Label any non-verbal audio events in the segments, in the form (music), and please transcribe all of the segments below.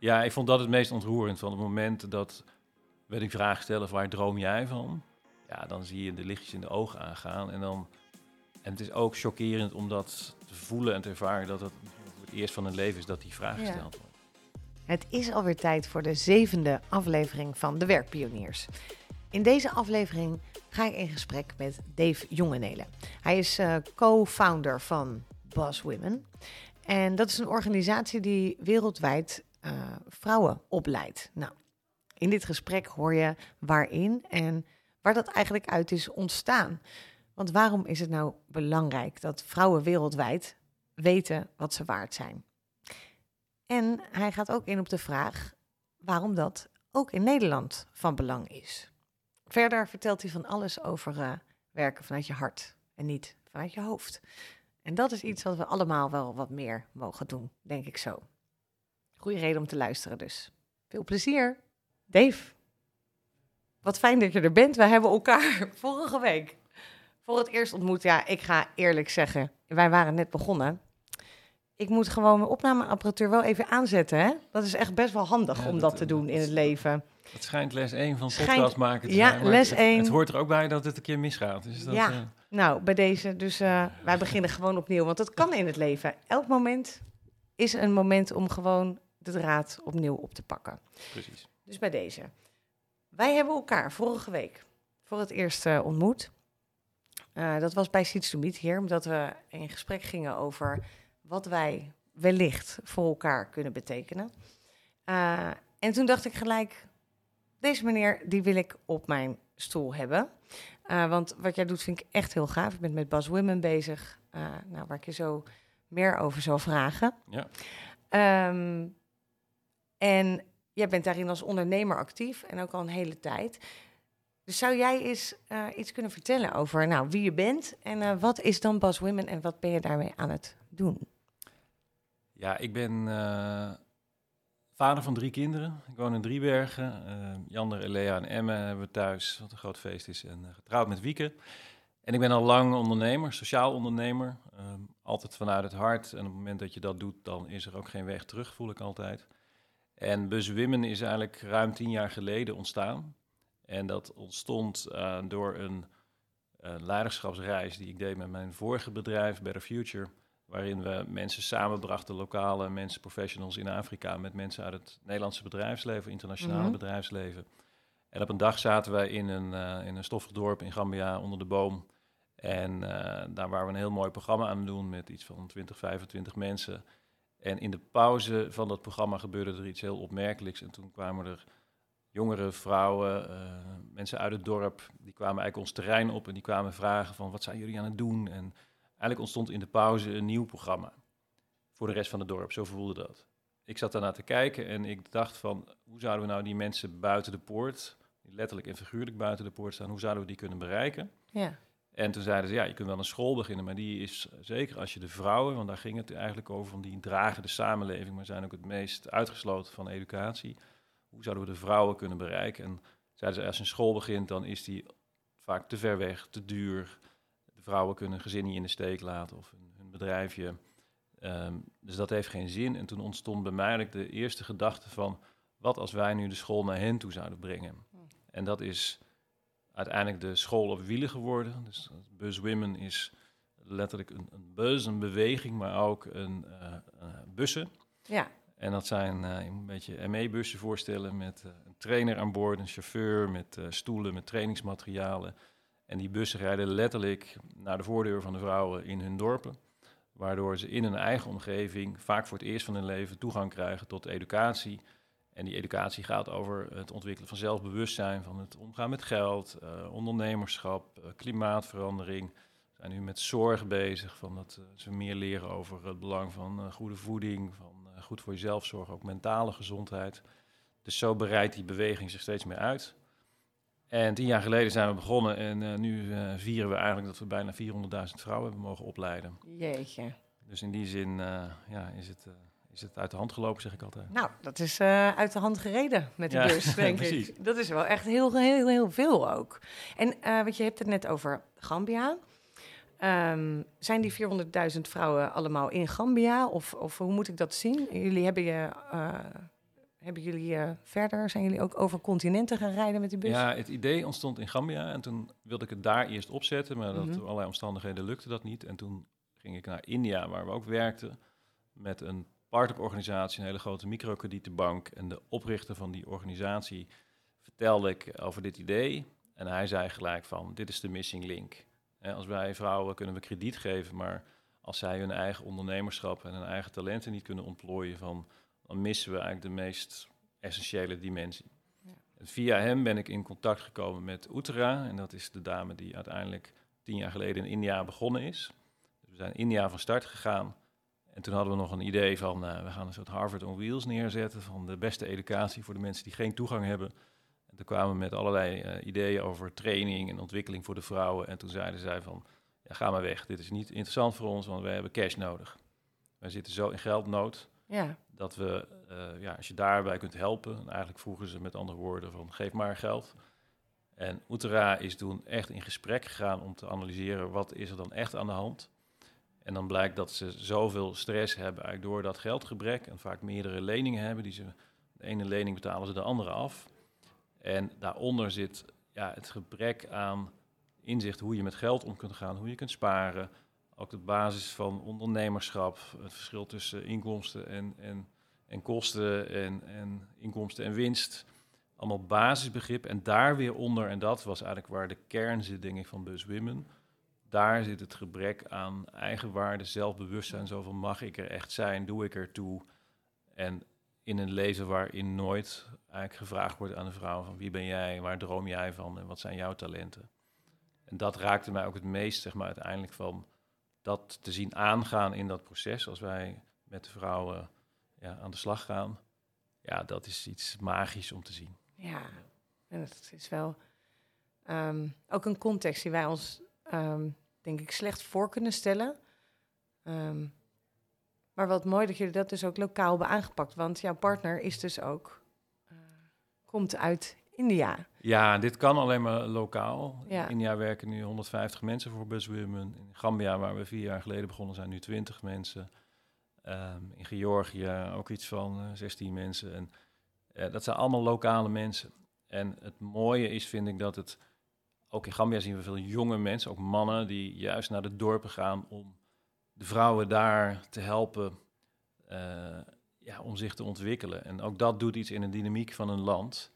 Ja, ik vond dat het meest ontroerend. Van het moment dat we die vraag stellen: waar droom jij van? Ja, dan zie je de lichtjes in de ogen aangaan. En, dan, en het is ook chockerend om dat te voelen en te ervaren dat het eerst van hun leven is dat die vraag gesteld wordt. Het is alweer tijd voor de zevende aflevering van De Werkpioniers. In deze aflevering ga ik in gesprek met Dave Jongenelen. Hij is eh, co-founder van Boss Women. En dat is een organisatie die wereldwijd eh, vrouwen opleidt. Nou, in dit gesprek hoor je waarin en waar dat eigenlijk uit is ontstaan. Want waarom is het nou belangrijk dat vrouwen wereldwijd weten wat ze waard zijn? En hij gaat ook in op de vraag waarom dat ook in Nederland van belang is. Verder vertelt hij van alles over eh, werken vanuit je hart en niet vanuit je hoofd. En dat is iets wat we allemaal wel wat meer mogen doen, denk ik zo. Goeie reden om te luisteren dus. Veel plezier. Dave, wat fijn dat je er bent. We hebben elkaar (laughs) vorige week voor het eerst ontmoet. Ja, ik ga eerlijk zeggen, wij waren net begonnen. Ik moet gewoon mijn opnameapparatuur wel even aanzetten. Hè? Dat is echt best wel handig Ja, om dat, dat te eh, doen in het leven. Het schijnt les 1 van Schijnt- podcast maken te ja, zijn. maar les het, één. Het hoort er ook bij dat het een keer misgaat. Dus dat, Ja. eh, Nou, bij deze, dus eh, wij beginnen gewoon opnieuw. Want dat kan in het leven. Elk moment is een moment om gewoon de draad opnieuw op te pakken. precies. Dus bij deze. Wij hebben elkaar vorige week voor het eerst eh, ontmoet. Eh, dat was bij Seeds to Meet hier, omdat we in gesprek gingen over wat wij wellicht voor elkaar kunnen betekenen. Eh, en toen dacht ik gelijk, deze meneer, die wil ik op mijn stoel hebben. Want wat jij doet vind ik echt heel gaaf. Je bent met Bas Women bezig, nou, waar ik je zo meer over zal vragen. Ja. Ehm, en jij bent daarin als ondernemer actief en ook al een hele tijd. Dus zou jij eens eh, iets kunnen vertellen over nou, wie je bent en eh, wat is dan Bas Women en wat ben je daarmee aan het doen? Ja, ik ben eh, vader van drie kinderen. Ik woon in Driebergen. Jander, Elea en Emme hebben we thuis, wat een groot feest is. En getrouwd met Wieke. En ik ben al lang ondernemer, sociaal ondernemer. Ehm, altijd vanuit het hart. En op het moment dat je dat doet, dan is er ook geen weg terug, voel ik altijd. En Women is eigenlijk ruim tien jaar geleden ontstaan. En dat ontstond eh, door een leiderschapsreis die ik deed met mijn vorige bedrijf, Better Future waarin we mensen samenbrachten, lokale mensen, professionals in Afrika, met mensen uit het Nederlandse bedrijfsleven, internationale Mhm. bedrijfsleven. En op een dag zaten wij in een, eh, in een stoffig dorp in Gambia onder de boom. En eh, daar waren we een heel mooi programma aan het doen met iets van 20, 25 mensen. En in de pauze van dat programma gebeurde er iets heel opmerkelijks. En toen kwamen er jongere vrouwen, eh, mensen uit het dorp, die kwamen eigenlijk ons terrein op en die kwamen vragen van wat zijn jullie aan het doen? En Eigenlijk ontstond in de pauze een nieuw programma voor de rest van het dorp. Zo voelde dat. Ik zat daarna te kijken en ik dacht van, hoe zouden we nou die mensen buiten de poort, die letterlijk en figuurlijk buiten de poort staan, hoe zouden we die kunnen bereiken? Ja, En toen zeiden ze, ja, je kunt wel een school beginnen, maar die is zeker als je de vrouwen, want daar ging het eigenlijk over, van die dragen de samenleving, maar zijn ook het meest uitgesloten van educatie. Hoe zouden we de vrouwen kunnen bereiken? En zeiden ze, als je een school begint, dan is die vaak te ver weg, te duur. De vrouwen kunnen een gezin niet in de steek laten of hun, hun bedrijfje. Ehm, dus dat heeft geen zin. En toen ontstond bij mij eigenlijk de eerste gedachte van, wat als wij nu de school naar hen toe zouden brengen? En dat is uiteindelijk de school op wielen geworden. Dus Buzz Women is letterlijk een, een buzz, een beweging, maar ook een eh, bussen. ja, En dat zijn, eh, je moet een beetje ME-bussen voorstellen met eh, een trainer aan boord, een chauffeur met stoelen, met trainingsmaterialen. En die bussen rijden letterlijk naar de voordeur van de vrouwen in hun dorpen. Waardoor ze in hun eigen omgeving vaak voor het eerst van hun leven toegang krijgen tot educatie. En die educatie gaat over het ontwikkelen van zelfbewustzijn, van het omgaan met geld, eh, ondernemerschap, eh, klimaatverandering. We zijn nu met zorg bezig, van dat eh, ze meer leren over het belang van goede voeding, van goed voor jezelf zorgen, ook mentale gezondheid. Dus zo bereidt die beweging zich steeds meer uit. En tien jaar geleden zijn we begonnen en nu vieren we eigenlijk dat we bijna 400.000 vrouwen hebben mogen opleiden. jeetje. Dus in die zin ja, is, het, is het uit de hand gelopen, zeg ik altijd. Nou, dat is eh, uit de hand gereden met die Ja, bus, (laughs) denk precies. ik. Dat is wel echt heel, heel, heel veel ook. En eh want je hebt het net over Gambia. Ehm, zijn die 400.000 vrouwen allemaal in Gambia? Of, of hoe moet ik dat zien? Jullie hebben je, eh, hebben jullie uh, verder, zijn jullie ook over continenten gaan rijden met die bus? Ja, het idee ontstond in Gambia en toen wilde ik het daar eerst opzetten, maar dat, door allerlei omstandigheden lukte dat niet. En toen ging ik naar India, waar we ook werkten, met een partnerorganisatie, een hele grote microkredietenbank. En de oprichter van die organisatie vertelde ik over dit idee. En hij zei gelijk van, dit is de missing link. als wij vrouwen kunnen we krediet geven, maar als zij hun eigen ondernemerschap en hun eigen talenten niet kunnen ontplooien, van, dan missen we eigenlijk de meest essentiële dimensie. Ja. Via hem ben ik in contact gekomen met Uttara. En dat is de dame die uiteindelijk tien jaar geleden in India begonnen is. Dus we zijn in India van start gegaan. En toen hadden we nog een idee van, uh, we gaan een soort Harvard on Wheels neerzetten van de beste educatie voor de mensen die geen toegang hebben. En toen kwamen we met allerlei uh, ideeën over training en ontwikkeling voor de vrouwen. En toen zeiden zij van, ja, ga maar weg. Dit is niet interessant voor ons, want we hebben cash nodig. Wij zitten zo in geldnood ja. dat we, uh, ja, als je daarbij kunt helpen, en eigenlijk vroegen ze met andere woorden van, geef maar geld. En Uttara is toen echt in gesprek gegaan om te analyseren wat is er dan echt aan de hand. En dan blijkt dat ze zoveel stress hebben eigenlijk door dat geldgebrek en vaak meerdere leningen hebben. Die ze, de ene lening betalen ze de andere af. En daaronder zit ja, het gebrek aan inzicht hoe je met geld om kunt gaan, hoe je kunt sparen. Ook de basis van ondernemerschap, het verschil tussen inkomsten en, en, en kosten en, en inkomsten en winst. Allemaal basisbegrip. En daar weer onder, en dat was eigenlijk waar de kern zit, denk ik, van Bus Women. Daar zit het gebrek aan eigenwaarde, zelfbewustzijn. Zo van mag ik er echt zijn, doe ik er toe. En in een leven waarin nooit eigenlijk gevraagd wordt aan de vrouw van wie ben jij, waar droom jij van en wat zijn jouw talenten. En dat raakte mij ook het meest, zeg maar, uiteindelijk van dat te zien aangaan in dat proces. Als wij met de vrouwen ja, aan de slag gaan. Ja, dat is iets magisch om te zien. Ja, en het is wel um, ook een context die wij ons, um, denk ik, slecht voor kunnen stellen. Um, maar wat mooi dat jullie dat dus ook lokaal hebben aangepakt. Want jouw partner is dus ook, uh, komt uit India. Ja, dit kan alleen maar lokaal. In India werken nu 150 mensen voor Buswomen. In Gambia, waar we vier jaar geleden begonnen, zijn nu 20 mensen. Um, in Georgië ook iets van uh, 16 mensen. En uh, dat zijn allemaal lokale mensen. En het mooie is, vind ik, dat het... Ook in Gambia zien we veel jonge mensen, ook mannen, die juist naar de dorpen gaan om de vrouwen daar te helpen uh, ja, om zich te ontwikkelen. En ook dat doet iets in de dynamiek van een land.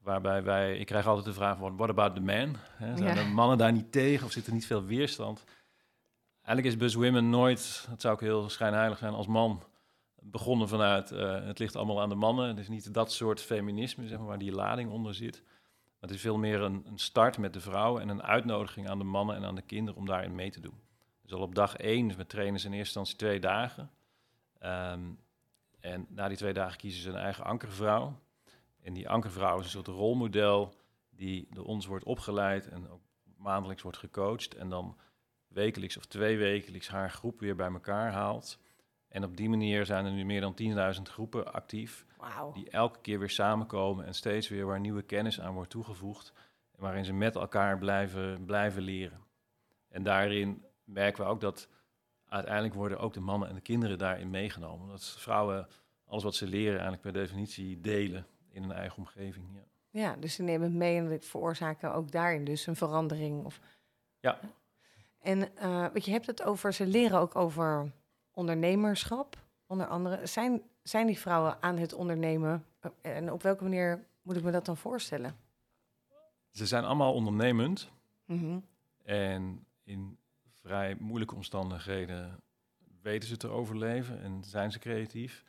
Waarbij wij, ik krijg altijd de vraag van, what about the man? He, zijn de mannen daar niet tegen of zit er niet veel weerstand? Eigenlijk is Bus Women nooit, dat zou ook heel schijnheilig zijn als man, begonnen vanuit, uh, het ligt allemaal aan de mannen. Het is niet dat soort feminisme, zeg maar, waar die lading onder zit. Het is veel meer een, een start met de vrouw en een uitnodiging aan de mannen en aan de kinderen om daarin mee te doen. Dus al op dag één, dus met trainers in eerste instantie twee dagen. Um, en na die twee dagen kiezen ze een eigen ankervrouw. En die ankervrouw is een soort rolmodel die door ons wordt opgeleid en ook maandelijks wordt gecoacht. En dan wekelijks of twee wekelijks haar groep weer bij elkaar haalt. En op die manier zijn er nu meer dan 10.000 groepen actief. Die elke keer weer samenkomen en steeds weer waar nieuwe kennis aan wordt toegevoegd. Waarin ze met elkaar blijven, blijven leren. En daarin merken we ook dat uiteindelijk worden ook de mannen en de kinderen daarin meegenomen. Dat vrouwen alles wat ze leren eigenlijk per definitie delen in een eigen omgeving. Ja, ja dus ze nemen het mee en veroorzaken ook daarin dus een verandering. Of... Ja. En uh, je hebt het over, ze leren ook over ondernemerschap, onder andere. Zijn, zijn die vrouwen aan het ondernemen? En op welke manier moet ik me dat dan voorstellen? Ze zijn allemaal ondernemend. Mm En in vrij moeilijke omstandigheden weten ze te overleven en zijn ze creatief.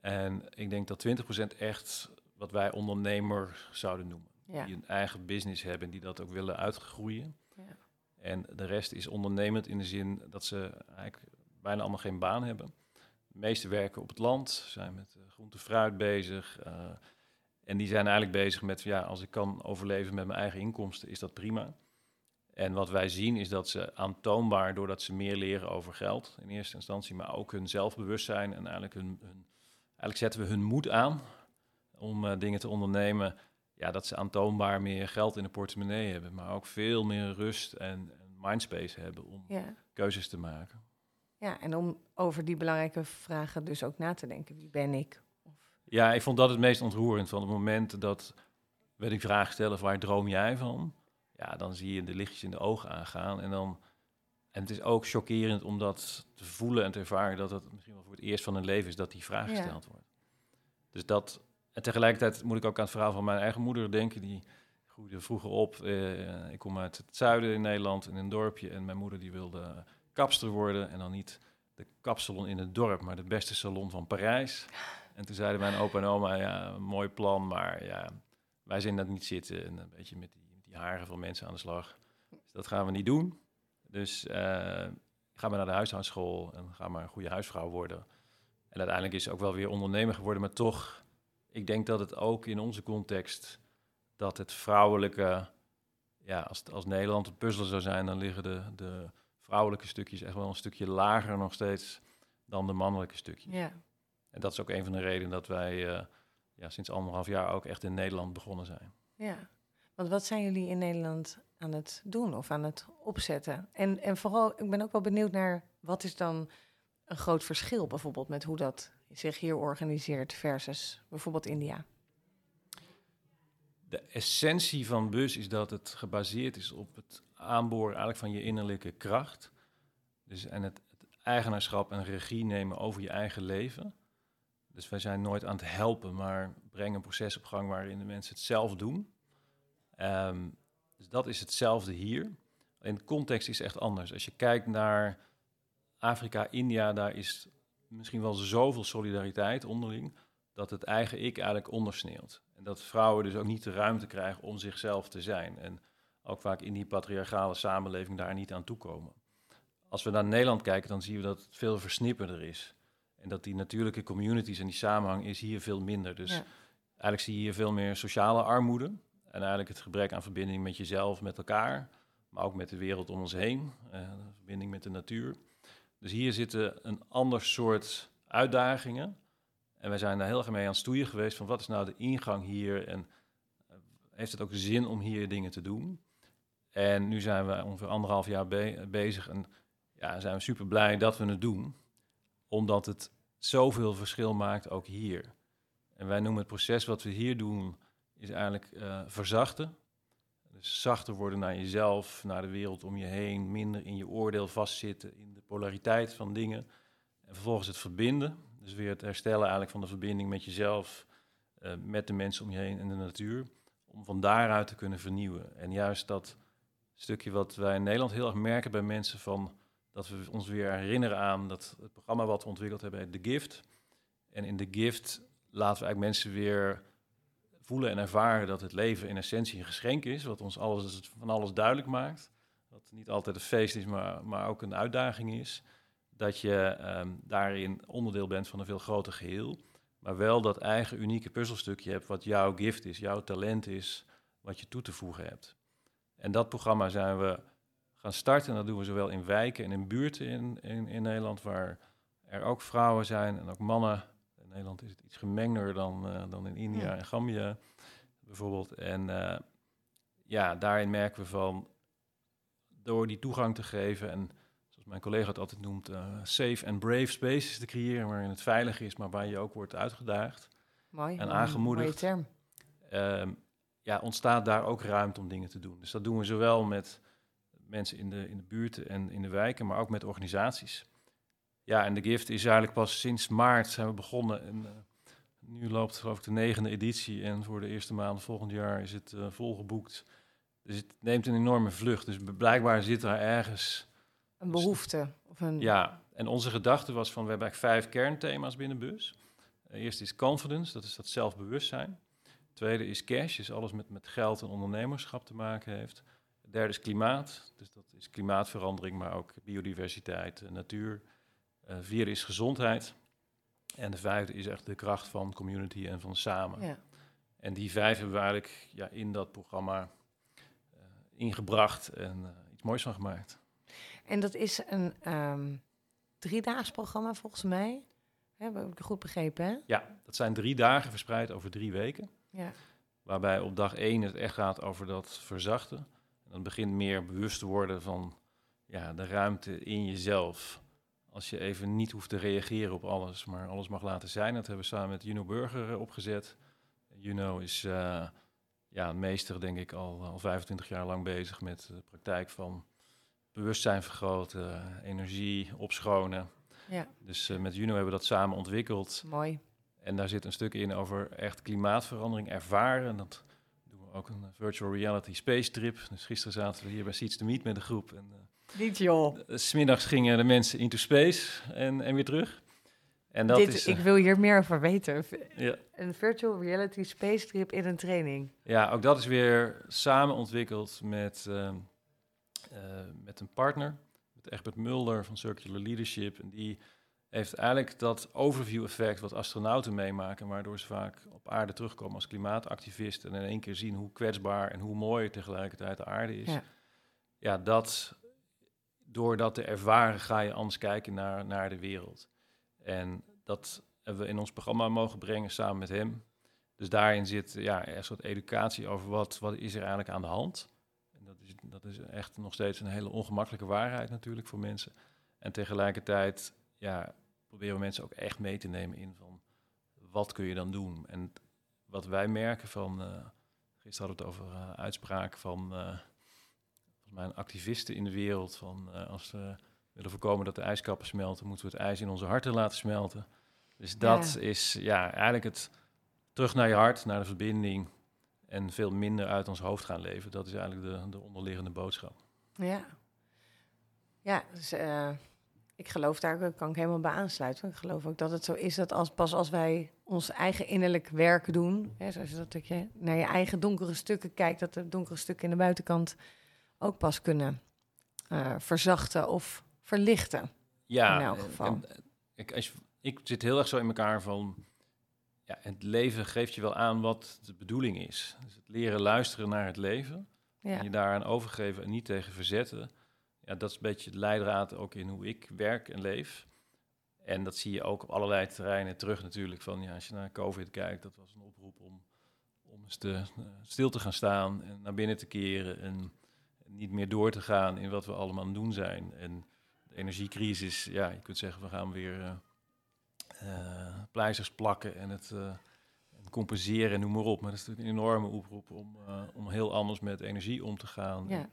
En ik denk dat 20% echt wat wij ondernemer zouden noemen. Die een eigen business hebben, die dat ook willen uitgroeien. Ja. En de rest is ondernemend in de zin dat ze eigenlijk bijna allemaal geen baan hebben. De meeste werken op het land, zijn met uh, groente fruit bezig. Uh, en die zijn eigenlijk bezig met, ja, als ik kan overleven met mijn eigen inkomsten, is dat prima. En wat wij zien is dat ze aantoonbaar, doordat ze meer leren over geld in eerste instantie, maar ook hun zelfbewustzijn en eigenlijk hun, hun eigenlijk zetten we hun moed aan om uh, dingen te ondernemen. Ja, dat ze aantoonbaar meer geld in de portemonnee hebben, maar ook veel meer rust en, en mindspace hebben om ja. keuzes te maken. Ja, en om over die belangrijke vragen dus ook na te denken. Wie ben ik? Of Ja, ik vond dat het meest ontroerend. Van het moment dat werd ik vraag stellen, waar droom jij van? Ja, dan zie je de lichtjes in de ogen aangaan. En, dan, en het is ook chockerend om dat te voelen en te ervaren... dat het misschien wel voor het eerst van hun leven is dat die vraag gesteld wordt. Dus dat... En tegelijkertijd moet ik ook aan het verhaal van mijn eigen moeder denken... die groeide vroeger op. Eh, ik kom uit het zuiden in Nederland, in een dorpje. En mijn moeder die wilde kapster worden. En dan niet de kapsalon in het dorp, maar de beste salon van Parijs. En toen zeiden mijn opa en oma, ja, mooi plan, maar ja, wij zien dat niet zitten. En een beetje met die, die haren van mensen aan de slag. Dus dat gaan we niet doen. Dus uh, ga maar naar de huishoudschool en ga maar een goede huisvrouw worden. En uiteindelijk is ze ook wel weer ondernemer geworden, maar toch, ik denk dat het ook in onze context, dat het vrouwelijke, ja, als, als Nederland een puzzel zou zijn, dan liggen de, de vrouwelijke stukjes echt wel een stukje lager nog steeds dan de mannelijke stukjes. Ja. En dat is ook een van de redenen dat wij uh, ja, sinds anderhalf jaar ook echt in Nederland begonnen zijn. Ja, want wat zijn jullie in Nederland aan het doen of aan het opzetten? En, en vooral, ik ben ook wel benieuwd naar wat is dan een groot verschil bijvoorbeeld met hoe dat zich hier organiseert versus bijvoorbeeld India? De essentie van bus is dat het gebaseerd is op het aanboren eigenlijk van je innerlijke kracht. Dus en het, het eigenaarschap en regie nemen over je eigen leven. Dus wij zijn nooit aan het helpen, maar brengen een proces op gang waarin de mensen het zelf doen. Um, dus dat is hetzelfde hier. In de context is echt anders. Als je kijkt naar Afrika, India, daar is misschien wel zoveel solidariteit onderling, dat het eigen ik eigenlijk ondersneeuwt. En dat vrouwen dus ook niet de ruimte krijgen om zichzelf te zijn. En ook vaak in die patriarchale samenleving daar niet aan toekomen. Als we naar Nederland kijken, dan zien we dat het veel versnipperder is. En dat die natuurlijke communities en die samenhang is hier veel minder. Dus eigenlijk zie je hier veel meer sociale armoede. En eigenlijk het gebrek aan verbinding met jezelf, met elkaar. Maar ook met de wereld om ons heen. Uh, verbinding met de natuur. Dus hier zitten een ander soort uitdagingen. En wij zijn daar heel erg mee aan het stoeien geweest van wat is nou de ingang hier en eh, heeft het ook zin om hier dingen te doen? En nu zijn we ongeveer anderhalf jaar bezig en ja, zijn we super blij dat we het doen, omdat het zoveel verschil maakt ook hier. En wij noemen het proces wat we hier doen, is eigenlijk uh, verzachten. Dus zachter worden naar jezelf, naar de wereld om je heen, minder in je oordeel vastzitten, in de polariteit van dingen. En vervolgens het verbinden, dus weer het herstellen eigenlijk van de verbinding met jezelf, uh, met de mensen om je heen en de natuur, om van daaruit te kunnen vernieuwen. En juist dat stukje wat wij in Nederland heel erg merken bij mensen van dat we ons weer herinneren aan dat het programma wat we ontwikkeld hebben, The Gift. En in The Gift laten we eigenlijk mensen weer voelen en ervaren dat het leven in essentie een geschenk is, wat ons alles, van alles duidelijk maakt. Dat het niet altijd een feest is, maar, maar ook een uitdaging is. Dat je ehm, daarin onderdeel bent van een veel groter geheel. Maar wel dat eigen unieke puzzelstukje hebt, wat jouw gift is, jouw talent is, wat je toe te voegen hebt. En dat programma zijn we gaan starten. En dat doen we zowel in wijken en in buurten in, in, in Nederland, waar er ook vrouwen zijn en ook mannen. In Nederland is het iets gemengder dan, uh, dan in India en Gambia bijvoorbeeld. En uh, ja, daarin merken we van, door die toegang te geven en zoals mijn collega het altijd noemt, uh, safe and brave spaces te creëren waarin het veilig is, maar waar je ook wordt uitgedaagd Mooi, en aangemoedigd. Mooie term. Uh, ja, ontstaat daar ook ruimte om dingen te doen. Dus dat doen we zowel met mensen in de, in de buurten en in de wijken, maar ook met organisaties. Ja, en de gift is eigenlijk pas sinds maart zijn we begonnen. En, uh, nu loopt geloof ik de negende editie en voor de eerste maand volgend jaar is het uh, volgeboekt. Dus het neemt een enorme vlucht. Dus blijkbaar zit daar ergens... Een behoefte. Of een... Ja, en onze gedachte was van, we hebben eigenlijk vijf kernthema's binnen BUS. Uh, eerst is confidence, dat is dat zelfbewustzijn. Tweede is cash, is alles met, met geld en ondernemerschap te maken heeft. Derde is klimaat, dus dat is klimaatverandering, maar ook biodiversiteit, eh, natuur. Uh, vierde is gezondheid. En de vijfde is echt de kracht van community en van samen. Ja. En die vijf hebben we eigenlijk ja, in dat programma uh, ingebracht en iets moois van gemaakt. En dat is een um, driedaags programma volgens mij. Heb ik goed begrepen, hè? Ja, dat zijn drie dagen verspreid over drie weken. Ja. Waarbij op dag één het echt gaat over dat verzachten. En dan begint meer bewust te worden van ja, de ruimte in jezelf als je even niet hoeft te reageren op alles, maar alles mag laten zijn. Dat hebben we samen met Juno Burger eh, opgezet. Juno is uh, ja, meester, denk ik, al, al 25 jaar lang bezig met de praktijk van bewustzijn vergroten, energie opschonen. Ja. Dus met Juno hebben we dat samen ontwikkeld. Mooi. En daar zit een stuk in over echt klimaatverandering ervaren. Dat doen we ook een virtual reality space trip. Dus gisteren zaten we hier bij Seeds to Meet met een groep. En, uh, Niet joh. Smiddags gingen de mensen into space en, en weer terug. En dat Dit, is, ik wil hier meer over weten. Ja. Een virtual reality space trip in een training. Ja, ook dat is weer samen ontwikkeld met, uh, met een partner. Met Egbert Mulder van Circular Leadership. En die heeft eigenlijk dat overview-effect wat astronauten meemaken, waardoor ze vaak op aarde terugkomen als klimaatactivist en in één keer zien hoe kwetsbaar en hoe mooi tegelijkertijd de aarde is. Ja, ja dat, door dat te ervaren ga je anders kijken naar, naar de wereld. En dat hebben we in ons programma mogen brengen samen met hem. Dus daarin zit ja, een soort educatie over wat, wat is er eigenlijk aan de hand. En dat is, dat is echt nog steeds een hele ongemakkelijke waarheid natuurlijk voor mensen. En tegelijkertijd ja, proberen we mensen ook echt mee te nemen in van wat kun je dan doen. En wat wij merken van, uh, gisteren hadden we het over uh, uitspraken van uh, volgens mij een activisten in de wereld, van als we willen voorkomen dat de ijskappen smelten, moeten we het ijs in onze harten laten smelten. Dus dat is ja, eigenlijk het terug naar je hart, naar de verbinding en veel minder uit ons hoofd gaan leven. Dat is eigenlijk de, de onderliggende boodschap. Ja, ja dus, ik geloof daar kan ik helemaal bij aansluiten. Ik geloof ook dat het zo is dat als, pas als wij ons eigen innerlijk werk doen, hè, zoals dat je naar je eigen donkere stukken kijkt, dat de donkere stukken in de buitenkant ook pas kunnen uh, verzachten of verlichten. Ja, in elk geval. En, ik, als ik zit heel erg zo in elkaar van, ja, het leven geeft je wel aan wat de bedoeling is. Dus het leren luisteren naar het leven, ja. en je daaraan overgeven en niet tegen verzetten ja, dat is een beetje de leidraad ook in hoe ik werk en leef. En dat zie je ook op allerlei terreinen terug natuurlijk. Van, ja, als je naar COVID kijkt, dat was een oproep om, om eens te, uh, stil te gaan staan en naar binnen te keren. En niet meer door te gaan in wat we allemaal aan het doen zijn. En de energiecrisis, ja, je kunt zeggen, we gaan weer uh, uh, pleisters plakken en het compenseren en noem maar op. Maar dat is natuurlijk een enorme oproep om, om heel anders met energie om te gaan. Ja.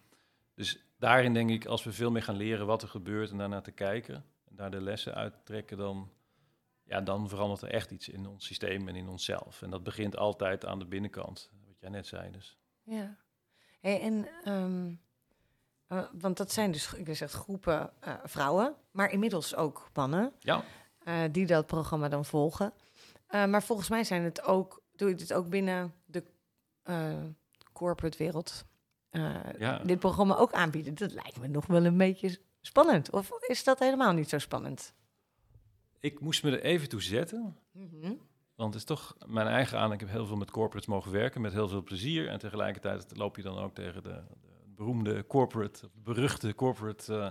Dus daarin denk ik, als we veel meer gaan leren wat er gebeurt en daarna te kijken en daar de lessen uit trekken, dan, ja, dan verandert er echt iets in ons systeem en in onszelf. En dat begint altijd aan de binnenkant, wat jij net zei. Dus. Ja, hey, en um, want dat zijn dus, ik zeg groepen uh, vrouwen, maar inmiddels ook mannen, ja. Uh, die dat programma dan volgen. Maar volgens mij zijn het ook, doe je dit ook binnen de corporate wereld? Uh, dit programma ook aanbieden. Dat lijkt me nog wel een beetje spannend. Of is dat helemaal niet zo spannend? Ik moest me er even toe zetten. Mhm. Want het is toch mijn eigen aan. Ik heb heel veel met corporates mogen werken, met heel veel plezier. En tegelijkertijd loop je dan ook tegen de, de beroemde corporate, beruchte corporate uh,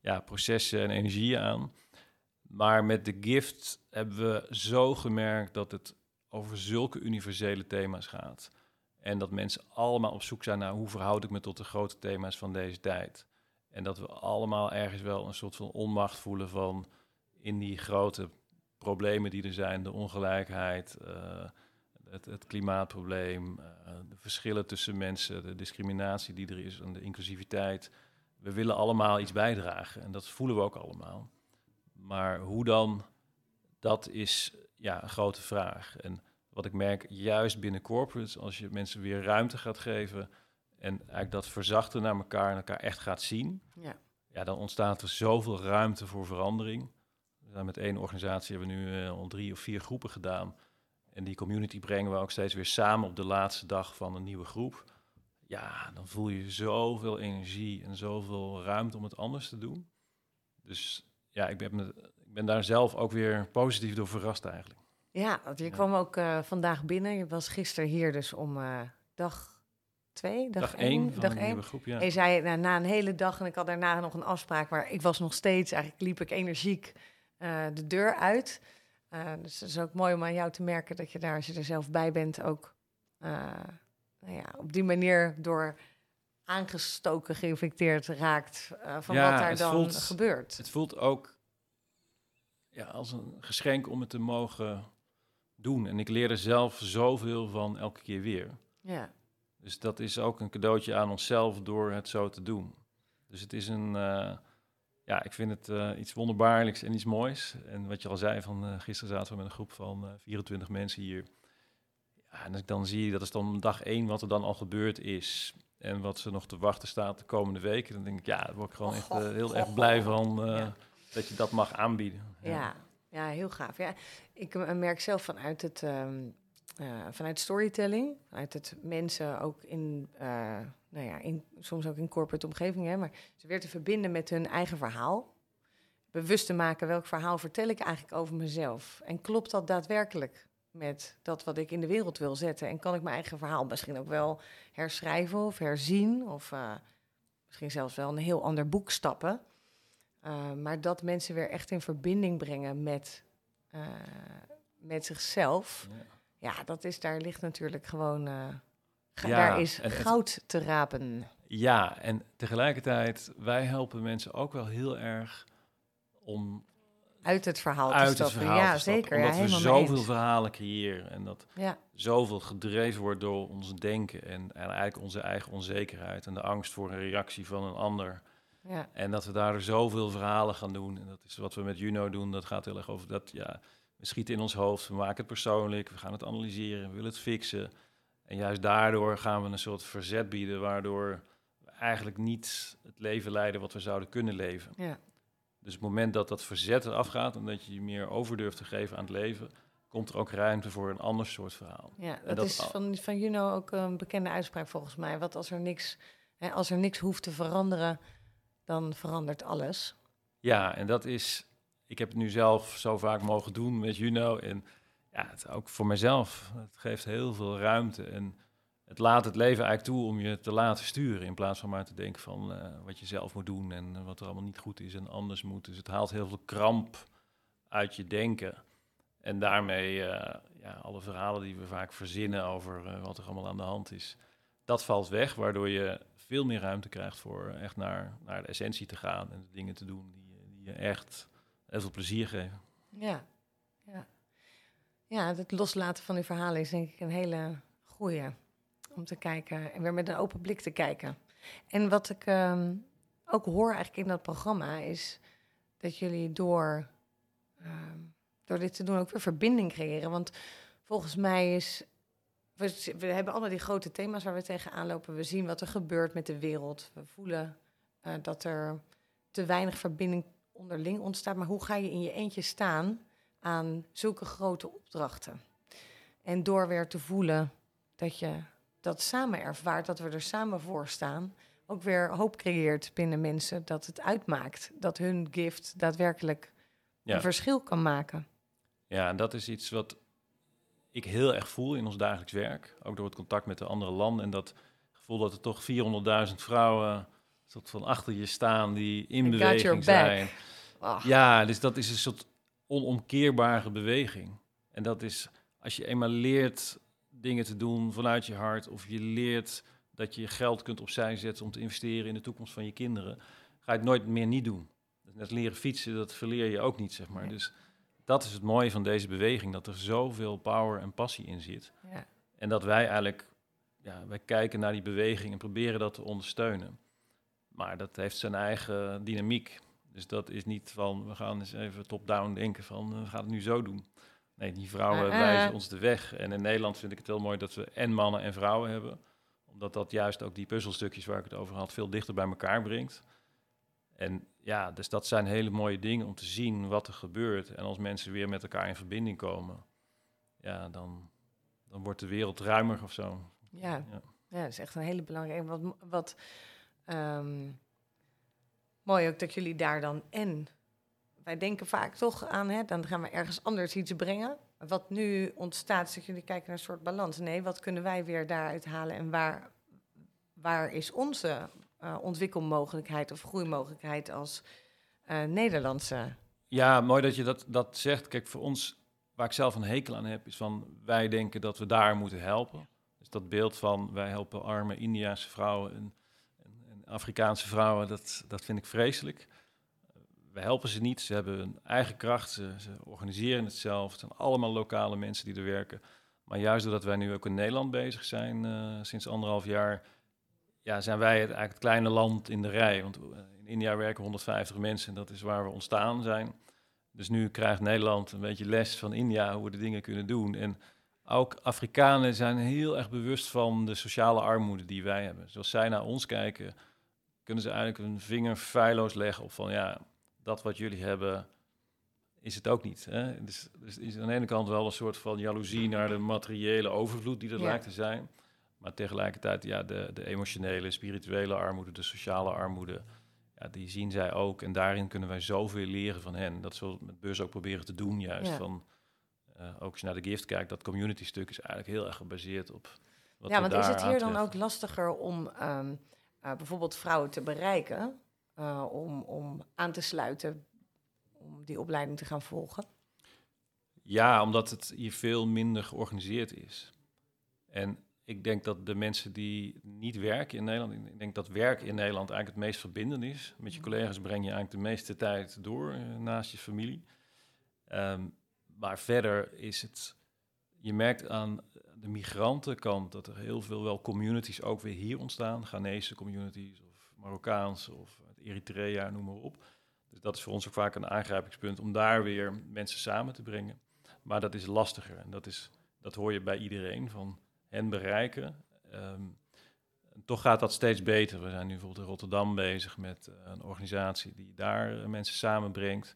ja, processen en energieën aan. Maar met de gift hebben we zo gemerkt dat het over zulke universele thema's gaat. En dat mensen allemaal op zoek zijn naar hoe verhoud ik me tot de grote thema's van deze tijd. En dat we allemaal ergens wel een soort van onmacht voelen van in die grote problemen die er zijn, de ongelijkheid, uh, het, het, klimaatprobleem, uh, de verschillen tussen mensen, de discriminatie die er is en de inclusiviteit. We willen allemaal iets bijdragen en dat voelen we ook allemaal. Maar hoe dan, dat is ja, een grote vraag. En wat ik merk, juist binnen corporates, als je mensen weer ruimte gaat geven en eigenlijk dat verzachten naar elkaar en elkaar echt gaat zien, ja. Ja, dan ontstaat er zoveel ruimte voor verandering. Met één organisatie hebben we nu uh, al drie of vier groepen gedaan. En die community brengen we ook steeds weer samen op de laatste dag van een nieuwe groep. Ja, dan voel je zoveel energie en zoveel ruimte om het anders te doen. Dus ja, ik ben, ik ben daar zelf ook weer positief door verrast eigenlijk. Ja, want je kwam ook uh, vandaag binnen. Je was gisteren hier dus om uh, dag twee, dag, dag één. één dag één. Groep, ja. En je zei nou, na een hele dag, en ik had daarna nog een afspraak, maar ik was nog steeds, eigenlijk liep ik energiek uh, de deur uit. dus het is ook mooi om aan jou te merken dat je daar, als je er zelf bij bent, ook nou ja, op die manier door aangestoken, geïnfecteerd raakt van wat daar dan voelt, gebeurt. Het voelt ook ja, als een geschenk om het te mogen doen. En ik leer er zelf zoveel van elke keer weer. Ja. Dus dat is ook een cadeautje aan onszelf door het zo te doen. Dus het is een, eh, ja, ik vind het eh, iets wonderbaarlijks en iets moois. En wat je al zei, van uh, gisteren zaten we met een groep van 24 mensen hier. Ja, en als ik dan zie, dat is dan dag één wat er dan al gebeurd is. En wat ze nog te wachten staat de komende weken. Dan denk ik, ja, daar word ik gewoon echt heel erg blij van dat je dat mag aanbieden. Ja, ja, ja heel gaaf. Ja, ik merk zelf vanuit het... Ehm, uh, vanuit storytelling, vanuit het mensen ook in, uh, nou ja, in, soms ook in corporate omgevingen, maar ze weer te verbinden met hun eigen verhaal. Bewust te maken welk verhaal vertel ik eigenlijk over mezelf. En klopt dat daadwerkelijk met dat wat ik in de wereld wil zetten? En kan ik mijn eigen verhaal misschien ook wel herschrijven of herzien? Of misschien zelfs wel een heel ander boek stappen. Maar dat mensen weer echt in verbinding brengen met, met zichzelf. Ja ja, dat is, daar ligt natuurlijk gewoon. Uh, daar is goud te rapen. Ja, en tegelijkertijd, wij helpen mensen ook wel heel erg om. Uit het verhaal te stappen. Ja, zeker. Omdat ja, we zoveel verhalen creëren en dat ja. zoveel gedreven wordt door ons denken en, en eigenlijk onze eigen onzekerheid en de angst voor een reactie van een ander. Ja. En dat we daar zoveel verhalen gaan doen. En dat is wat we met Juno doen. Dat gaat heel erg over dat, ja, we schieten in ons hoofd, we maken het persoonlijk, we gaan het analyseren, we willen het fixen. En juist daardoor gaan we een soort verzet bieden, waardoor we eigenlijk niet het leven leiden wat we zouden kunnen leven. Ja. Dus het moment dat dat verzet eraf gaat en dat je je meer over durft te geven aan het leven, komt er ook ruimte voor een ander soort verhaal. Ja, dat, is van, van Juno ook een bekende uitspraak volgens mij. Wat als er niks, hè, als er niks hoeft te veranderen, dan verandert alles. Ja, en dat is ik heb het nu zelf zo vaak mogen doen met Juno. En ja, het, ook voor mezelf. Het geeft heel veel ruimte. En het laat het leven eigenlijk toe om je te laten sturen. In plaats van maar te denken van uh, wat je zelf moet doen en wat er allemaal niet goed is en anders moet. Dus het haalt heel veel kramp uit je denken. En daarmee, uh, ja, alle verhalen die we vaak verzinnen over uh, wat er allemaal aan de hand is, dat valt weg. Waardoor je veel meer ruimte krijgt voor echt naar, naar de essentie te gaan en de dingen te doen die, die je echt heel veel plezier geven. Ja, ja. Ja, het loslaten van die verhalen is denk ik een hele goeie. Om te kijken en weer met een open blik te kijken. En wat ik ehm, ook hoor eigenlijk in dat programma is dat jullie door, ehm, door dit te doen ook weer verbinding creëren. Want volgens mij is. We, we hebben allemaal die grote thema's waar we tegenaan lopen. We zien wat er gebeurt met de wereld. We voelen uh, dat er te weinig verbinding onderling ontstaat. Maar hoe ga je in je eentje staan aan zulke grote opdrachten? En door weer te voelen dat je dat samen ervaart, dat we er samen voor staan, ook weer hoop creëert binnen mensen dat het uitmaakt. Dat hun gift daadwerkelijk een verschil kan maken. Ja, en dat is iets wat ik heel erg voel in ons dagelijks werk. Ook door het contact met de andere landen. En dat gevoel dat er toch 400.000 vrouwen tot van achter je staan die in beweging zijn. Ja, dus dat is een soort onomkeerbare beweging. En dat is als je eenmaal leert dingen te doen vanuit je hart, of je leert dat je geld kunt opzij zetten om te investeren in de toekomst van je kinderen, ga je het nooit meer niet doen. Net leren fietsen, dat verleer je ook niet, zeg maar. Dus dat is het mooie van deze beweging, dat er zoveel power en passie in zit. Ja. En dat wij eigenlijk, ja, wij kijken naar die beweging en proberen dat te ondersteunen. Maar dat heeft zijn eigen dynamiek. Dus dat is niet van, we gaan eens even top-down denken van, we gaan het nu zo doen. Nee, die vrouwen uh, wijzen ons de weg. En in Nederland vind ik het heel mooi dat we en mannen en vrouwen hebben. Omdat dat juist ook die puzzelstukjes waar ik het over had, veel dichter bij elkaar brengt. En ja, dus dat zijn hele mooie dingen om te zien wat er gebeurt. En als mensen weer met elkaar in verbinding komen, ja, dan, dan wordt de wereld ruimer of zo. Ja, ja. ja dat is echt een hele belangrijke. Wat, wat ehm, mooi ook dat jullie daar dan en. Wij denken vaak toch aan, hè, dan gaan we ergens anders iets brengen. Wat nu ontstaat, is dat jullie kijken naar een soort balans. Nee, wat kunnen wij weer daaruit halen en waar, waar is onze uh, ontwikkelmogelijkheid of groeimogelijkheid als uh, Nederlandse? Ja, mooi dat je dat, dat zegt. Kijk, voor ons, waar ik zelf een hekel aan heb, is van wij denken dat we daar moeten helpen. Dus dat beeld van wij helpen arme Indiaanse vrouwen en Afrikaanse vrouwen, dat, dat vind ik vreselijk. we helpen ze niet. Ze hebben hun eigen kracht. Ze, organiseren het zelf. Het zijn allemaal lokale mensen die er werken. Maar juist doordat wij nu ook in Nederland bezig zijn, uh, sinds anderhalf jaar, ja, zijn wij het, eigenlijk het kleine land in de rij. Want in India werken 150 mensen en dat is waar we ontstaan zijn. Dus nu krijgt Nederland een beetje les van India hoe we de dingen kunnen doen. En ook Afrikanen zijn heel erg bewust van de sociale armoede die wij hebben. Zoals zij naar ons kijken, kunnen ze eigenlijk een vinger feilloos leggen op van ja, dat wat jullie hebben, is het ook niet. Hè? Dus, dus is aan de ene kant wel een soort van jaloezie naar de materiële overvloed die er lijkt te zijn. Maar tegelijkertijd, ja, de, de emotionele, spirituele armoede, de sociale armoede, ja, die zien zij ook. En daarin kunnen wij zoveel leren van hen. Dat zullen we met beurs ook proberen te doen, juist. Van, uh, ook als je naar de gift kijkt, dat community stuk is eigenlijk heel erg gebaseerd op. Wat ja, want is het hier dan ook lastiger om um, uh, bijvoorbeeld vrouwen te bereiken? Uh, om, om aan te sluiten, om die opleiding te gaan volgen? Ja, omdat het hier veel minder georganiseerd is. En ik denk dat de mensen die niet werken in Nederland, ik denk dat werk in Nederland eigenlijk het meest verbindend is. Met je mhm. collega's breng je eigenlijk de meeste tijd door uh, naast je familie. Um, maar verder is het, je merkt aan de migrantenkant dat er heel veel wel communities ook weer hier ontstaan. Ghanese communities of Marokkaanse of Eritrea, noem maar op. Dus dat is voor ons ook vaak een aangrijpingspunt om daar weer mensen samen te brengen. Maar dat is lastiger en dat, is, dat hoor je bij iedereen, van hen bereiken. Um, toch gaat dat steeds beter. We zijn nu bijvoorbeeld in Rotterdam bezig met uh, een organisatie die daar uh, mensen samenbrengt.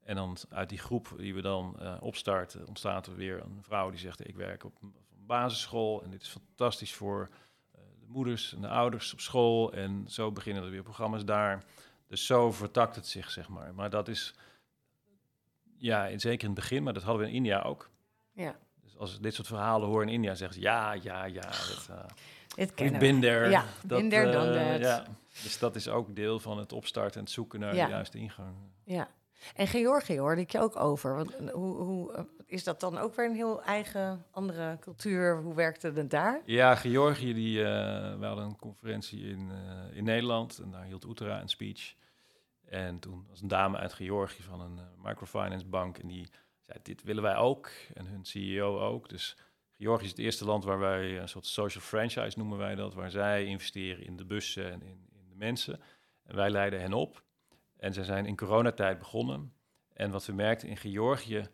En dan uit die groep die we dan uh, opstarten, ontstaat er weer een vrouw die zegt: Ik werk op een basisschool en dit is fantastisch voor de moeders en de ouders op school. En zo beginnen er weer programma's daar. Dus zo vertakt het zich, zeg maar. Maar dat is, ja, zeker in het begin, maar dat hadden we in India ook. Ja. Dus als dit soort verhalen hoor in India, zeggen ze ja, ja, ja. Dat, uh, Dit kennen ben there. Ja, dat, dan uh, Ja, dus dat is ook deel van het opstarten en het zoeken naar ja. de juiste ingang. Ja. En Georgië hoorde ik je ook over. Want, eh, hoe, hoe, is dat dan ook weer een heel eigen andere cultuur? Hoe werkte het daar? Ja, Georgië, die, uh, we hadden een conferentie in, uh, in Nederland en daar hield Oetera een speech. En toen was een dame uit Georgië van een microfinance bank en die dit willen wij ook. En hun CEO ook. Dus Georgië is het eerste land waar wij een soort social franchise noemen wij dat, waar zij investeren in de bussen en in, in de mensen. En wij leiden hen op. En ze zijn in coronatijd begonnen. En wat we merkten in Georgië,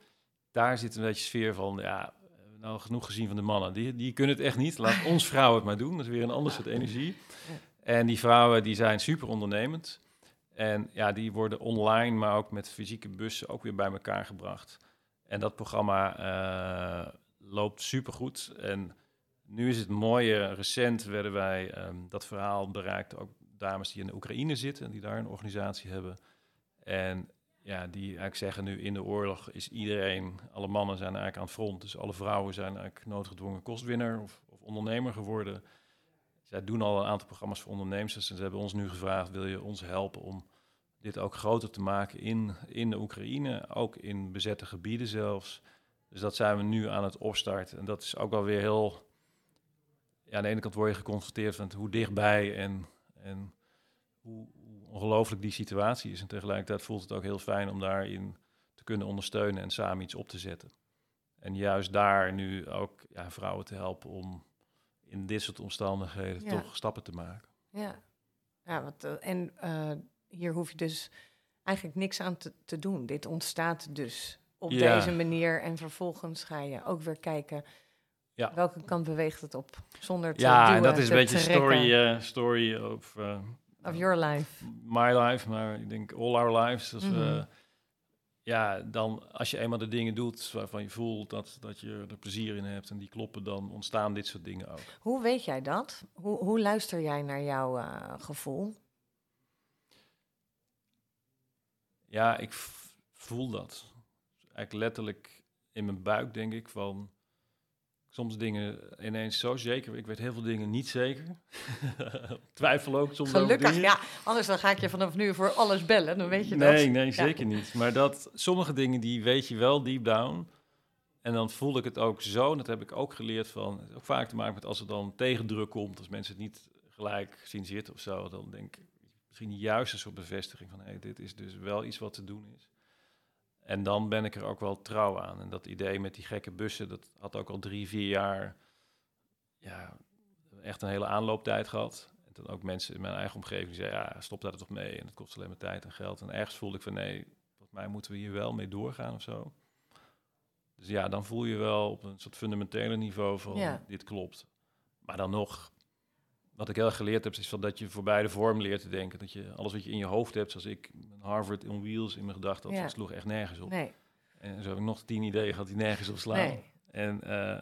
daar zit een beetje sfeer van, ja, nou genoeg gezien van de mannen. Die, die kunnen het echt niet. Laat (laughs) ons vrouwen het maar doen. Dat is weer een ander soort energie. En die vrouwen die zijn super ondernemend. En ja, die worden online, maar ook met fysieke bussen ook weer bij elkaar gebracht. En dat programma uh, loopt supergoed. En nu is het mooie, recent werden wij um, dat verhaal bereikt, ook dames die in de Oekraïne zitten en die daar een organisatie hebben. En ja, die eigenlijk zeggen nu in de oorlog is iedereen, alle mannen zijn eigenlijk aan het front. Dus alle vrouwen zijn eigenlijk noodgedwongen kostwinner of, of ondernemer geworden. Zij doen al een aantal programma's voor ondernemers. En ze hebben ons nu gevraagd, wil je ons helpen om dit ook groter te maken in, in de Oekraïne, ook in bezette gebieden zelfs. Dus dat zijn we nu aan het opstarten. En dat is ook wel weer heel... Ja, aan de ene kant word je geconfronteerd met hoe dichtbij en, en hoe, hoe ongelooflijk die situatie is. En tegelijkertijd voelt het ook heel fijn om daarin te kunnen ondersteunen en samen iets op te zetten. En juist daar nu ook ja, vrouwen te helpen om in dit soort omstandigheden toch stappen te maken. Ja, ja wat, uh, en uh, hier hoef je dus eigenlijk niks aan te, te doen. Dit ontstaat dus op ja. deze manier. En vervolgens ga je ook weer kijken ja. welke kant beweegt het op. Zonder te Ja, duwen, en dat is een beetje story, uh, story of... Uh, Of your life. My life, maar ik denk all our lives. Dus, Mhm. ja, dan als je eenmaal de dingen doet waarvan je voelt dat, dat je er plezier in hebt en die kloppen, dan ontstaan dit soort dingen ook. Hoe weet jij dat? Hoe, hoe luister jij naar jouw uh, gevoel? Ja, ik voel dat. Eigenlijk letterlijk in mijn buik denk ik van... Soms dingen ineens zo zeker. Ik weet heel veel dingen niet zeker. (laughs) Twijfel ook soms Gelukkig, ja. Anders dan ga ik je vanaf nu voor alles bellen. Dan weet je dat. Nee, nee, zeker niet. Maar dat sommige dingen die weet je wel deep down. En dan voel ik het ook zo. En dat heb ik ook geleerd van. Ook vaak te maken met als er dan tegendruk komt. Als mensen het niet gelijk zien zitten of zo. Dan denk ik, misschien juist een soort bevestiging van... hé, dit is dus wel iets wat te doen is. En dan ben ik er ook wel trouw aan. En dat idee met die gekke bussen, dat had ook al drie, vier jaar... ja, echt een hele aanlooptijd gehad. En toen ook mensen in mijn eigen omgeving zeiden... ja, stop daar toch mee en het kost alleen maar tijd en geld. En ergens voelde ik van nee, volgens mij moeten we hier wel mee doorgaan of zo. Dus ja, dan voel je wel op een soort fundamentele niveau van Ja. dit klopt. Maar dan nog, wat ik heel erg geleerd heb, is van dat je voorbij de vorm leert te denken. Dat je alles wat je in je hoofd hebt, zoals ik Harvard on wheels in mijn gedachten, Ja. dat sloeg echt nergens op. Nee, En zo heb ik nog tien ideeën gehad die nergens op slaan. nee. En eh,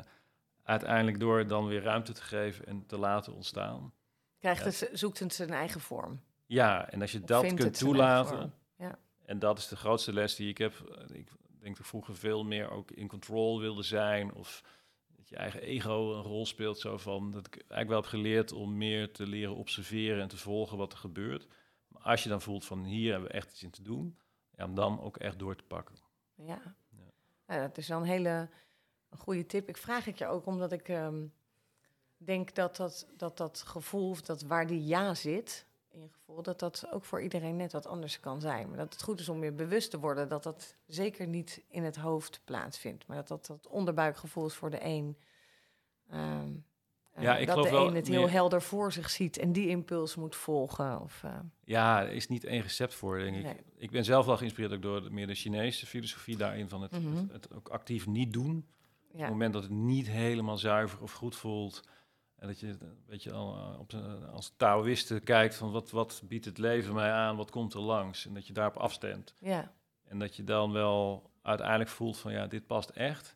uiteindelijk door dan weer ruimte te geven en te laten ontstaan. Krijgt Ja. het, zoekt het zijn eigen vorm. Ja, en als je Of dat kunt toelaten. Ja. En dat is de grootste les die ik heb. Ik denk dat ik vroeger veel meer ook in control wilde zijn. Of je eigen ego een rol speelt. Zo van dat ik eigenlijk wel heb geleerd om meer te leren observeren en te volgen wat er gebeurt. Maar als je dan voelt van hier hebben we echt iets in te doen. Ja, om dan ook echt door te pakken. Ja. Ja. Nou, dat is wel een hele een goede tip. Ik vraag het je ook omdat ik ehm, denk dat dat, dat dat gevoel, of dat waar die ja zit, in je gevoel, dat dat ook voor iedereen net wat anders kan zijn. Maar dat het goed is om je bewust te worden dat dat zeker niet in het hoofd plaatsvindt. Maar dat dat, dat onderbuikgevoel is voor de een. ehm, eh, Ja, ik dat geloof de een het heel meer- helder voor zich ziet en die impuls moet volgen. Of, eh, Ja, er is niet één recept voor, denk ik. Nee. Ik ben zelf wel geïnspireerd ook door de, meer de Chinese filosofie daarin. Van het, Mhm. het, het ook actief niet doen. Op het moment dat het niet helemaal zuiver of goed voelt. En dat je, eh, weet je, al, eh, op, z'n- als Taoïste kijkt van wat, wat biedt het leven mij aan, wat komt er langs. En dat je daarop afstemt. ja, En dat je dan wel uiteindelijk voelt van ja, dit past echt.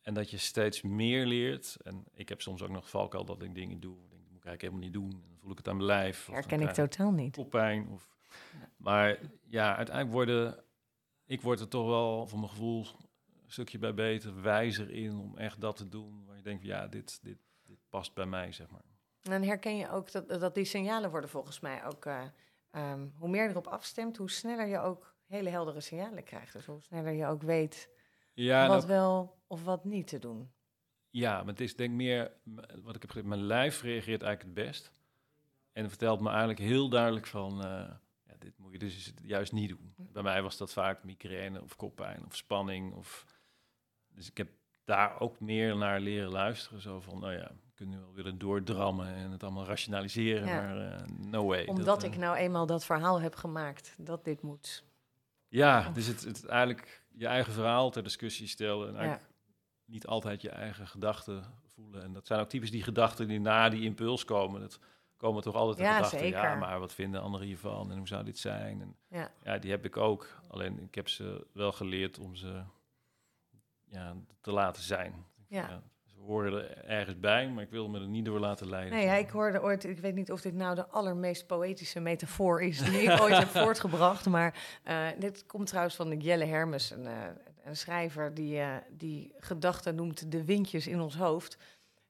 En dat je steeds meer leert. En ik heb soms ook nog valkuil dat ik dingen doe. Ik denk, dat moet ik eigenlijk helemaal niet doen. En dan voel ik het aan mijn lijf. of herken ik totaal niet. koppijn. Of, maar ja, uiteindelijk worden, ik word er toch wel voor mijn gevoel een stukje bij beter, wijzer in om echt dat te doen. Waar je denkt, ja, dit, dit past bij mij, zeg maar. En dan herken je ook dat, dat die signalen worden volgens mij ook... eh, ehm, hoe meer je erop afstemt, hoe sneller je ook hele heldere signalen krijgt. Dus hoe sneller je ook weet Ja, wat ook- wel of wat niet te doen. ja, maar het is denk ik meer, wat ik heb gezegd, mijn lijf reageert eigenlijk het best. En vertelt me eigenlijk heel duidelijk van, eh, ja, dit moet je dus juist niet doen. Bij mij was dat vaak migraine of koppijn of spanning. Of, dus ik heb daar ook meer naar leren luisteren. Zo van, nou ja, kunnen nu wel willen doordrammen en het allemaal rationaliseren, Ja. maar eh, no way. Omdat Dat, ik eh, nou eenmaal dat verhaal heb gemaakt dat dit moet. Ja, dus het, het eigenlijk je eigen verhaal ter discussie stellen en Ja. eigenlijk niet altijd je eigen gedachten voelen. En dat zijn ook typisch die gedachten die na die impuls komen. Dat komen toch altijd de Ja, gedachten, ja, zeker. maar wat vinden anderen hiervan en hoe zou dit zijn? En Ja. ja, die heb ik ook. Alleen ik heb ze wel geleerd om ze ja, te laten zijn. Ja. Horen er ergens bij, maar ik wil me er niet door laten leiden. Nee, ja, ik hoorde ooit, ik weet niet of dit nou de allermeest poëtische metafoor is die ik ooit heb (laughs) voortgebracht. Maar eh, dit komt trouwens van Jelle Hermes, een, eh, een schrijver die, eh, die gedachten noemt de windjes in ons hoofd.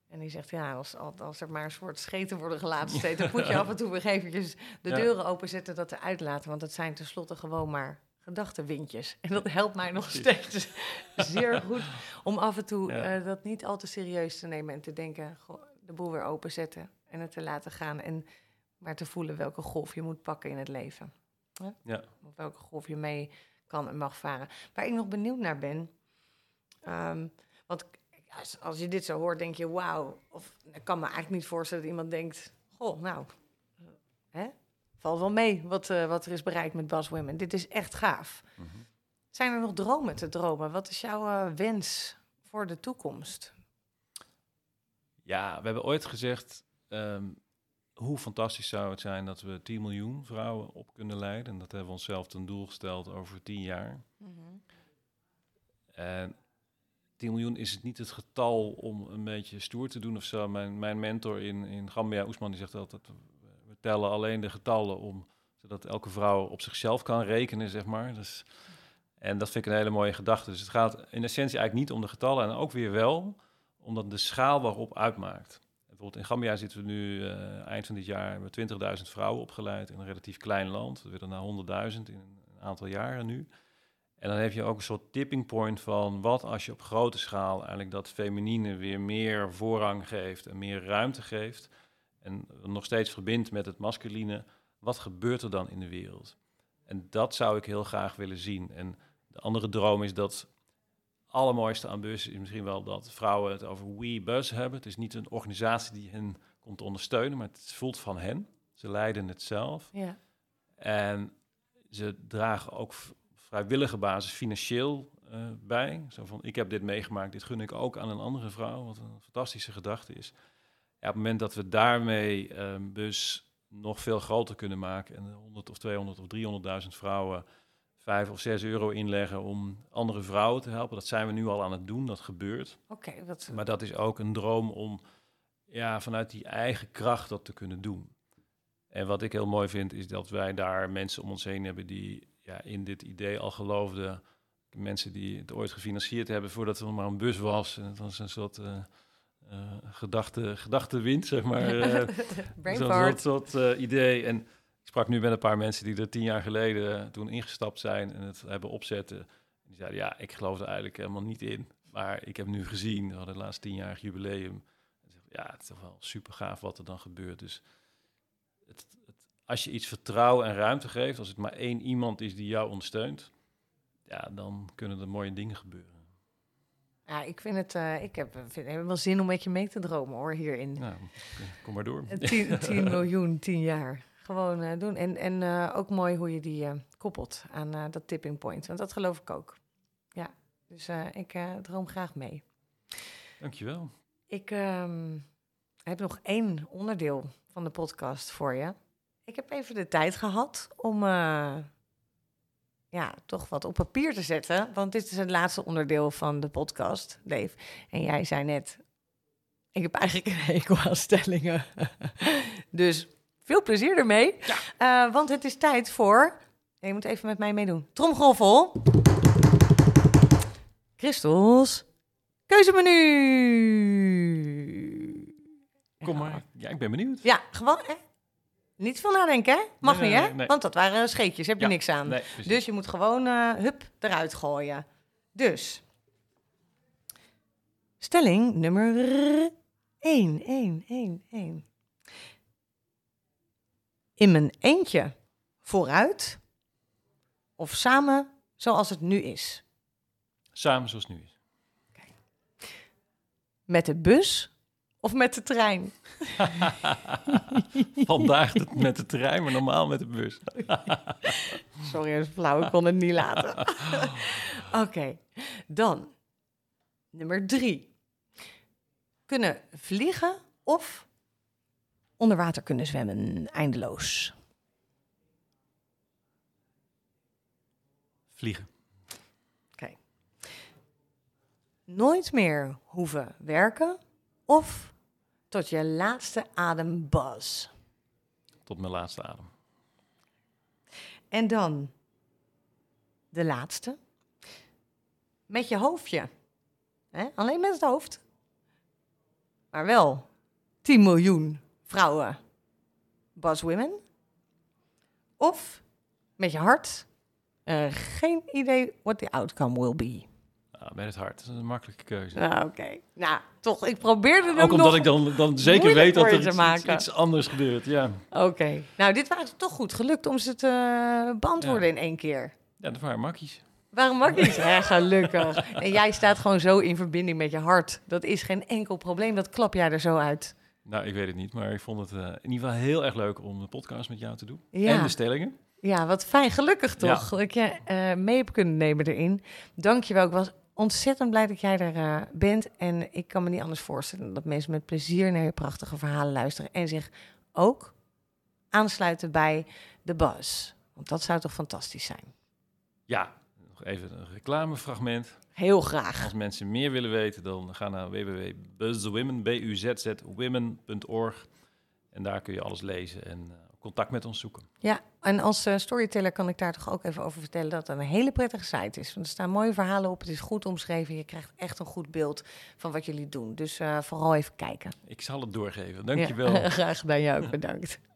En die zegt, ja, als, als er maar een soort scheten worden gelaten steeds, dan moet je (laughs) af en toe weer eventjes de deuren openzetten, dat eruit laten. Want het zijn tenslotte gewoon maar gedachtenwindjes. En dat helpt mij nog steeds (laughs) zeer goed om af en toe Ja. eh, dat niet al te serieus te nemen en te denken, goh, de boel weer openzetten en het te laten gaan. En maar te voelen welke golf je moet pakken in het leven. Ja. Of welke golf je mee kan en mag varen. Waar ik nog benieuwd naar ben, ehm, want als, als je dit zo hoort, denk je, wauw. Of ik kan me eigenlijk niet voorstellen dat iemand denkt, goh, nou, hè? Valt wel mee wat, eh, wat er is bereikt met Bas Women. Dit is echt gaaf. Mhm. Zijn er nog dromen te dromen? Wat is jouw eh, wens voor de toekomst? Ja, we hebben ooit gezegd, ehm, hoe fantastisch zou het zijn dat we 10 miljoen vrouwen op kunnen leiden. En dat hebben we onszelf ten doel gesteld over 10 jaar. En 10 miljoen is het niet het getal om een beetje stoer te doen of zo. Mijn, mijn mentor in, in Gambia, Oesman, die zegt altijd, tellen alleen de getallen om, zodat elke vrouw op zichzelf kan rekenen, zeg maar. Dus, en dat vind ik een hele mooie gedachte. Dus het gaat in essentie eigenlijk niet om de getallen en ook weer wel, omdat de schaal waarop uitmaakt. Bijvoorbeeld in Gambia zitten we nu eh, eind van dit jaar met 20.000 vrouwen opgeleid in een relatief klein land. We willen naar 100.000 in een aantal jaren nu. En dan heb je ook een soort tipping point van wat als je op grote schaal eigenlijk dat feminine weer meer voorrang geeft en meer ruimte geeft. En nog steeds verbindt met het masculine. wat gebeurt er dan in de wereld? En dat zou ik heel graag willen zien. En de andere droom is dat allermooiste aan bus is misschien wel dat vrouwen het over We Bus hebben. Het is niet een organisatie die hen komt ondersteunen, maar het voelt van hen. Ze leiden het zelf. Ja. En ze dragen ook vrijwillige basis financieel eh, bij. Zo van, ik heb dit meegemaakt, dit gun ik ook aan een andere vrouw, wat een fantastische gedachte is. Ja, op het moment dat we daarmee eh, bus nog veel groter kunnen maken en 100 of 200 of 300.000 vrouwen 5 of 6 euro inleggen om andere vrouwen te helpen, dat zijn we nu al aan het doen, dat gebeurt. Oké, wat... Maar dat is ook een droom om ja, vanuit die eigen kracht dat te kunnen doen. En wat ik heel mooi vind, is dat wij daar mensen om ons heen hebben die ja, in dit idee al geloofden. Mensen die het ooit gefinancierd hebben voordat er maar een bus was. En het was een soort eh, gedachte, gedachtewind, zeg maar. (laughs) eh, fart. soort, soort, eh, idee. En ik sprak nu met een paar mensen die er tien jaar geleden eh, toen ingestapt zijn en het hebben opzetten. Die zeiden, ja, ik geloof er eigenlijk helemaal niet in. Maar ik heb nu gezien, we hadden het laatste tienjarig jubileum. Ja, het is toch wel super gaaf wat er dan gebeurt. Dus het, het, als je iets vertrouwen en ruimte geeft, als het maar één iemand is die jou ondersteunt, ja, dan kunnen er mooie dingen gebeuren. Ja, ik vind het... eh, ik heb, vind, heb wel zin om met je mee te dromen, hoor, hierin. Nou, kom maar door. 10, 10 miljoen, 10 jaar. Gewoon eh, doen. En, en eh, ook mooi hoe je die eh, koppelt aan eh, dat tipping point. Want dat geloof ik ook. Ja, dus eh, ik eh, droom graag mee. Dankjewel. Ik ehm, heb nog één onderdeel van de podcast voor je. Ik heb even de tijd gehad om eh, ja, toch wat op papier te zetten. Want dit is het laatste onderdeel van de podcast, Dave. En jij zei net, ik heb eigenlijk een hekel aan stellingen. (laughs) dus veel plezier ermee. Eh, want het is tijd voor... Je moet even met mij meedoen. Tromgroffel. Christels keuzemenu. Kom maar. Ja, ik ben benieuwd. Ja, gewoon, hè? Niet veel nadenken, hè? Mag Nee, niet, hè? nee, nee. Want dat waren scheetjes, heb je Ja, niks aan. Dus je moet gewoon, eh, hup, eruit gooien. Dus, stelling nummer 1, 1, 1, 1. In mijn eentje vooruit of samen zoals het nu is? Samen zoals het nu is. Met de bus of met de trein? (laughs) Vandaag het met de trein, maar normaal met de bus. (laughs) Sorry, dat is flauw. Ik kon het niet laten. (laughs) Oké, dan nummer drie. Kunnen vliegen of onder water kunnen zwemmen, eindeloos. Vliegen. Oké. Nooit meer hoeven werken of tot je laatste adem buzz. Tot mijn laatste adem. En dan de laatste. Met je hoofdje. Alleen met het hoofd. Maar wel 10 miljoen vrouwen. Buzz women. Of met je hart. eh, geen idee what the outcome will be. Nou, met het hart. Dat is een makkelijke keuze. Nou, oké. Nou, toch, ik probeerde hem Ook omdat nog... ik dan, dan (laughs) zeker weet dat er iets, maken. iets, iets anders gebeurt. Ja. Oké. Nou, dit was toch goed gelukt om ze te beantwoorden in één keer. ja, dat waren makkies. Waarom mag niet? Ja, gelukkig. En jij staat gewoon zo in verbinding met je hart. Dat is geen enkel probleem. Dat klap jij er zo uit. Nou, ik weet het niet, maar ik vond het eh, in ieder geval heel erg leuk om de podcast met jou te doen. Ja. En de stellingen. Ja, wat fijn. Gelukkig Ja. toch. Dat ik je eh, mee heb kunnen nemen erin. Dank je wel. Ik was ontzettend blij dat jij er eh, bent. En ik kan me niet anders voorstellen dat mensen met plezier naar je prachtige verhalen luisteren. En zich ook aansluiten bij de buzz. Want dat zou toch fantastisch zijn. Ja, nog even een reclamefragment. Heel graag. Als mensen meer willen weten, dan ga naar www.buzzwomen, B-U-Z-Z-women.org. En daar kun je alles lezen en eh, contact met ons zoeken. Ja, en als eh, storyteller kan ik daar toch ook even over vertellen dat het een hele prettige site is. Want er staan mooie verhalen op, het is goed omschreven. Je krijgt echt een goed beeld van wat jullie doen. Dus eh, vooral even kijken. Ik zal het doorgeven. Dankjewel. Ja, (laughs) graag gedaan, jou ook bedankt.